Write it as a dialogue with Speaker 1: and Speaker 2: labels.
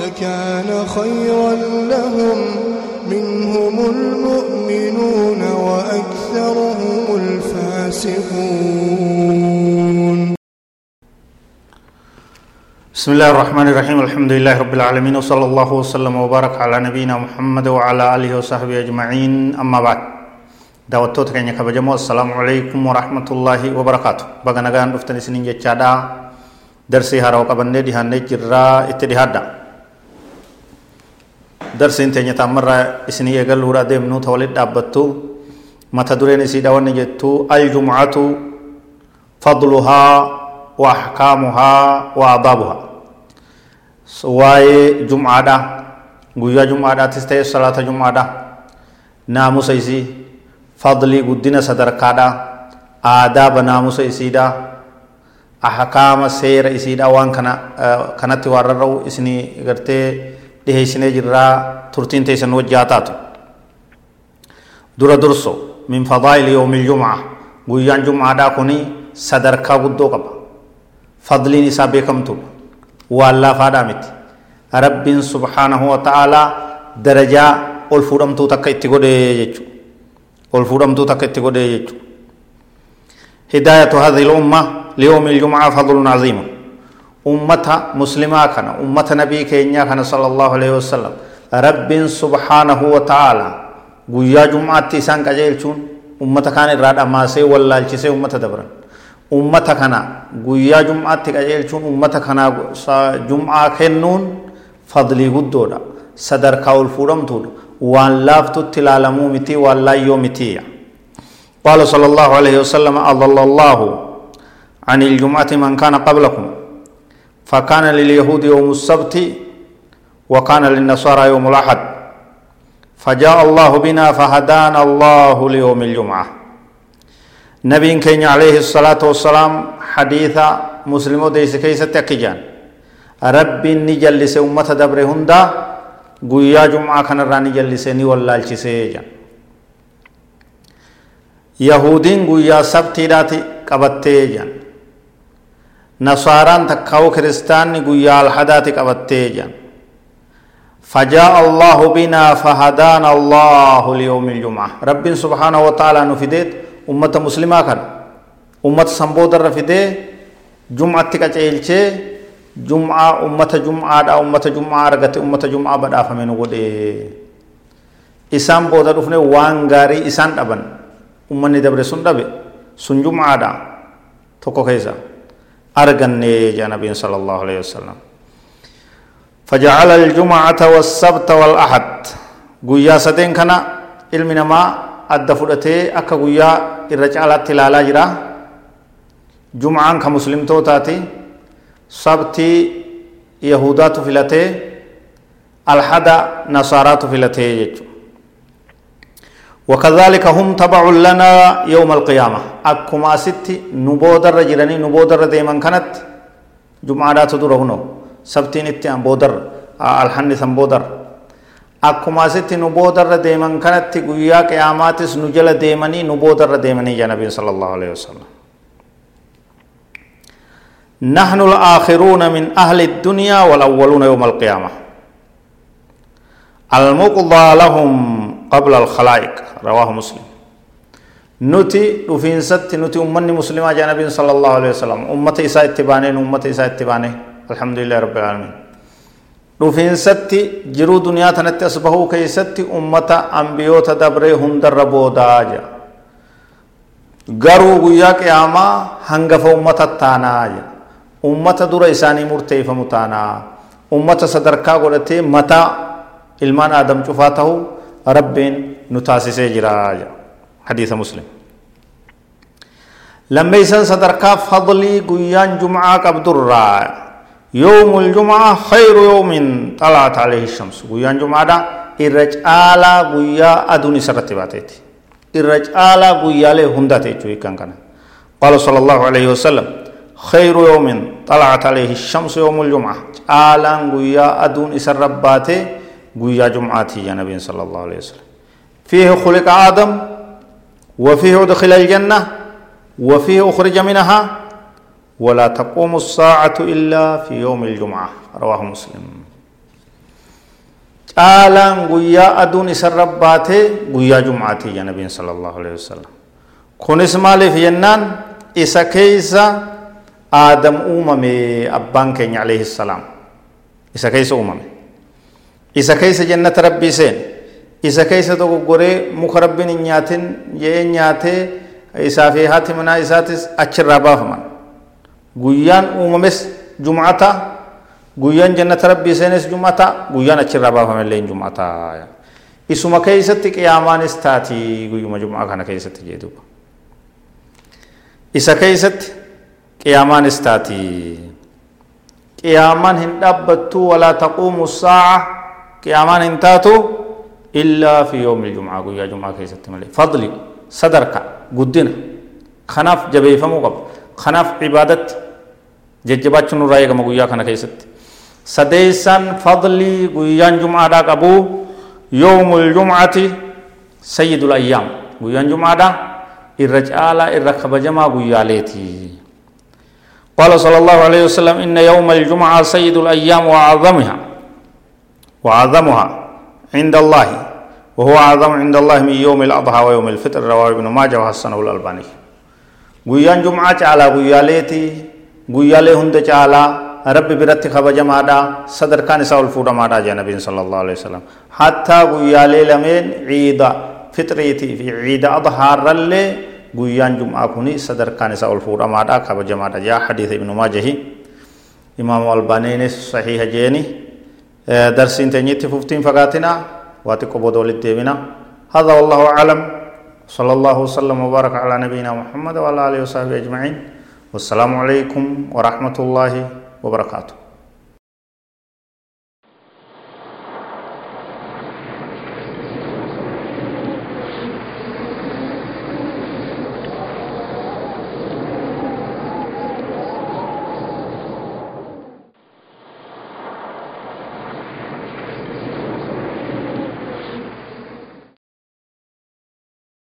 Speaker 1: لكان خيرا لهم. منهم المؤمنون وأكثرهم الفاسقون.
Speaker 2: بسم الله الرحمن الرحيم. الحمد لله رب العالمين وصلى الله وسلم وبارك على نبينا محمد وعلى آله وصحبه أجمعين. أما بعد دعوتوت كان يكبجمو السلام عليكم ورحمة الله وبركاته. بغنغان رفتن سنين جدا درسي هارو قبنده هاني جرى اتدي هادا darsiin teenya taammarraa isinii eegaluudha deemnuu ta walit dhaabbattu mata dureen isiidha wanni jettu aljumcatu fadluhaa wa ahkaamuhaa wa adaabuhaa waa'ee jumcaadha guyyaa jumcaadhaatis ta'e salaata jumcaadha naamusa isii fadlii guddina sadarkaadha aadaaba naamusa isiidha ahkaama seera isiidha waan kana kanatti waan rarra'u isinii gartee dhiheessinee jirraa turtiin teessan wajjaa taatu dura durso min fadaa'ili yoomi jumca guyyaan jumcaadhaa kuni sadarkaa guddoo qaba fadliin isaa beekamtuudha waan laafaadhaa miti rabbiin subhaanahu wa ta'aalaa darajaa ol fuudhamtuu takka itti godhee jechuudha ol fuudhamtuu takka itti godhee jechuudha hidaayatu hadhihi lumma liyoomi iljumcaa fadlun caziima ummata muslimaa kana ummata nabii keenyaa kana sala allahu alaihi wasallam rabbiin subhaanahu wa ta'aalaa guyyaa jumcaatti isaan qajeelchuun ummata kaan irraa dhamaasee wallaalchisee ummata dabran ummata kana guyyaa jumcaatti qajeelchuun ummata kana jumcaa kennuun fadlii guddoodha sadarkaa ol fuudhamtuudha waan laaftutti ilaalamuu miti waan laayyoo mitiya قال صلى الله عليه وسلم أضل عن الجمعة من كان قبلكم فكان لليهود يوم السبت وكان للنصارى يوم الأحد. فجاء الله بنا فهدانا الله ليوم الجمعة. نبي كين عليه الصلاة والسلام حديث مسلم ديس كيسة تكجان رب نجلس أمة دبر هندا قويا جمعة كان راني جلسني والله الجسيجان يهودين قويا سبتي داتي قبتي جان نصاران تكاو كريستان قويا الحداتي قبتي جان فجاء الله بنا فهدانا الله ليوم الجمعة. رب سبحانه وتعالى نفدت أمة مسلمة كان. أمة سنبودر رفده جمعة تكاچيلچه جمعة أمة جمعة دا أمة جمعة رغت أمة جمعة بدا فمن ودي إسان بودر رفنه وان غاري إسان دبن. أمة ندبر سن دبه سن جمعة دا. توكو كيسا. أرغني جا نبي صلى الله عليه وسلم. فجعل الجمعة والسبت والأحد. قويا سدين كان علم نما أدى فرأتي أكا قويا تلالا جرا. جمعة كمسلم توتاتي. سبتي يهودات فلتي الحد نصارات فلتي يجو وكذلك هم تبع لنا يوم القيامة أكما ستي نبودر جراني نبودر ديمن كانت جمعة تدرهنو sabtiin itti aan boodar alhanni san boodar akkuma asitti nu boodarra deeman kanatti guyyaa qiyaamaatis nu jala deemanii nu boodarra deemanii yaa nabiin sala allahu alaihi wasallam نحن الآخرون من أهل الدنيا والأولون يوم القيامة المقضى لهم قبل الخلائق رواه مسلم نتي رفين ست نتي أمني مسلمة جاء نبي صلى الله عليه وسلم أمتي إساء اتبانين أمتي إساء اتبانين الحمد لله رب العالمين duniyaa tanatti as bahuu keeysatti ummata ambiyoota dabree hundarra boodaa jedha garuu guyyaa qiyaamaa hangafa ummata taanaa jedha ummata dura isaanii murteeyfamu taanaa ummata sadarkaa godhatee mataa ilmaan aadam cufaa ta'u rabbiin nu taasisee jira jedha hadiisa muslim lammeeysan sadarkaa fadlii guyyaan jumcaa qabdurraa يوم الجمعة خير يوم طلعت عليه الشمس ويان جمعة caalaa guyyaa aduun isarratti baateeti irra caalaa guyyaalee hundaate jechuu hiikan kana qaala sala allahu alayhi wasalam خير يوم طلعت عليه الشمس يوم الجمعة عالان قويا أدون إسر رباتي قويا جمعاتي يا نبي صلى الله عليه وسلم فيه خلق آدم وفيه أدخل الجنة وفيه أخرج منها ولا تقوم الساعة إلا في يوم الجمعة. رواه مسلم. قال غيا أدوني سرباتي غيا جمعاتي يا نبي صلى الله عليه وسلم. كون اسم في ينان إسا كيسا آدم أممي أبانك عليه السلام. إسا كيسا أممي إسا كيسا جنة ربي سين. Isa keeysa dogoggoree muka rabbiin hin nyaatin jee nyaatee isaa fi haati manaa isaatis achirraa baafaman. Guyyaan uumames jum'ata guyyaan jannata rabbii seenes jum'ata guyyaan achirraa baafamellee jum'ata isuma keessatti qiyaamaanis taati guyyuma jum'aa kana keessatti jee duuba. Isa keessatti qiyaamaanis taati qiyaamaan hin dhaabbattu walaa taquumu saaca qiyaamaan hin taatu illaa fi yoomi jum'aa guyyaa jum'aa keessatti malee fadli sadarka guddina kanaaf jabeeffamuu qaba kanaaf cibaadatti jajjabaachuun nurraa eegama guyyaa kana keessatti سديسا فضلي قيان جمعة قبو يوم الجمعة سيد الأيام قيان جمعة الرجال الركب جمع قياليتي قال صلى الله عليه وسلم إن يوم الجمعة سيد الأيام وأعظمها وأعظمها عند الله وهو أعظم عند الله من يوم الأضحى ويوم الفطر رواه ابن ماجه وحسنه الألباني قيان جمعة على قياليتي قيالي هند على rabbi biratti kabajamaadha sadarkaan isaa ol fuudhamaadha jee nabiin sala allahu alehi wasalam hattaa guyyaalee lameen ciida fitriitii fi ciida adhaarrallee guyyaan jum'aa kuni sadarkaan isaa ol fuudhamaadha kabajamaadha jaa hadiisa ibnu maajahi imaamu albaaniinis sahiha jeeni fuftiin fagaatina waa xiqqo booda walitti deebina هذا والله أعلم. صلى الله وسلم وبارك على نبينا محمد وعلى آله وصحبه أجمعين. والسلام عليكم ورحمة الله وبركاته.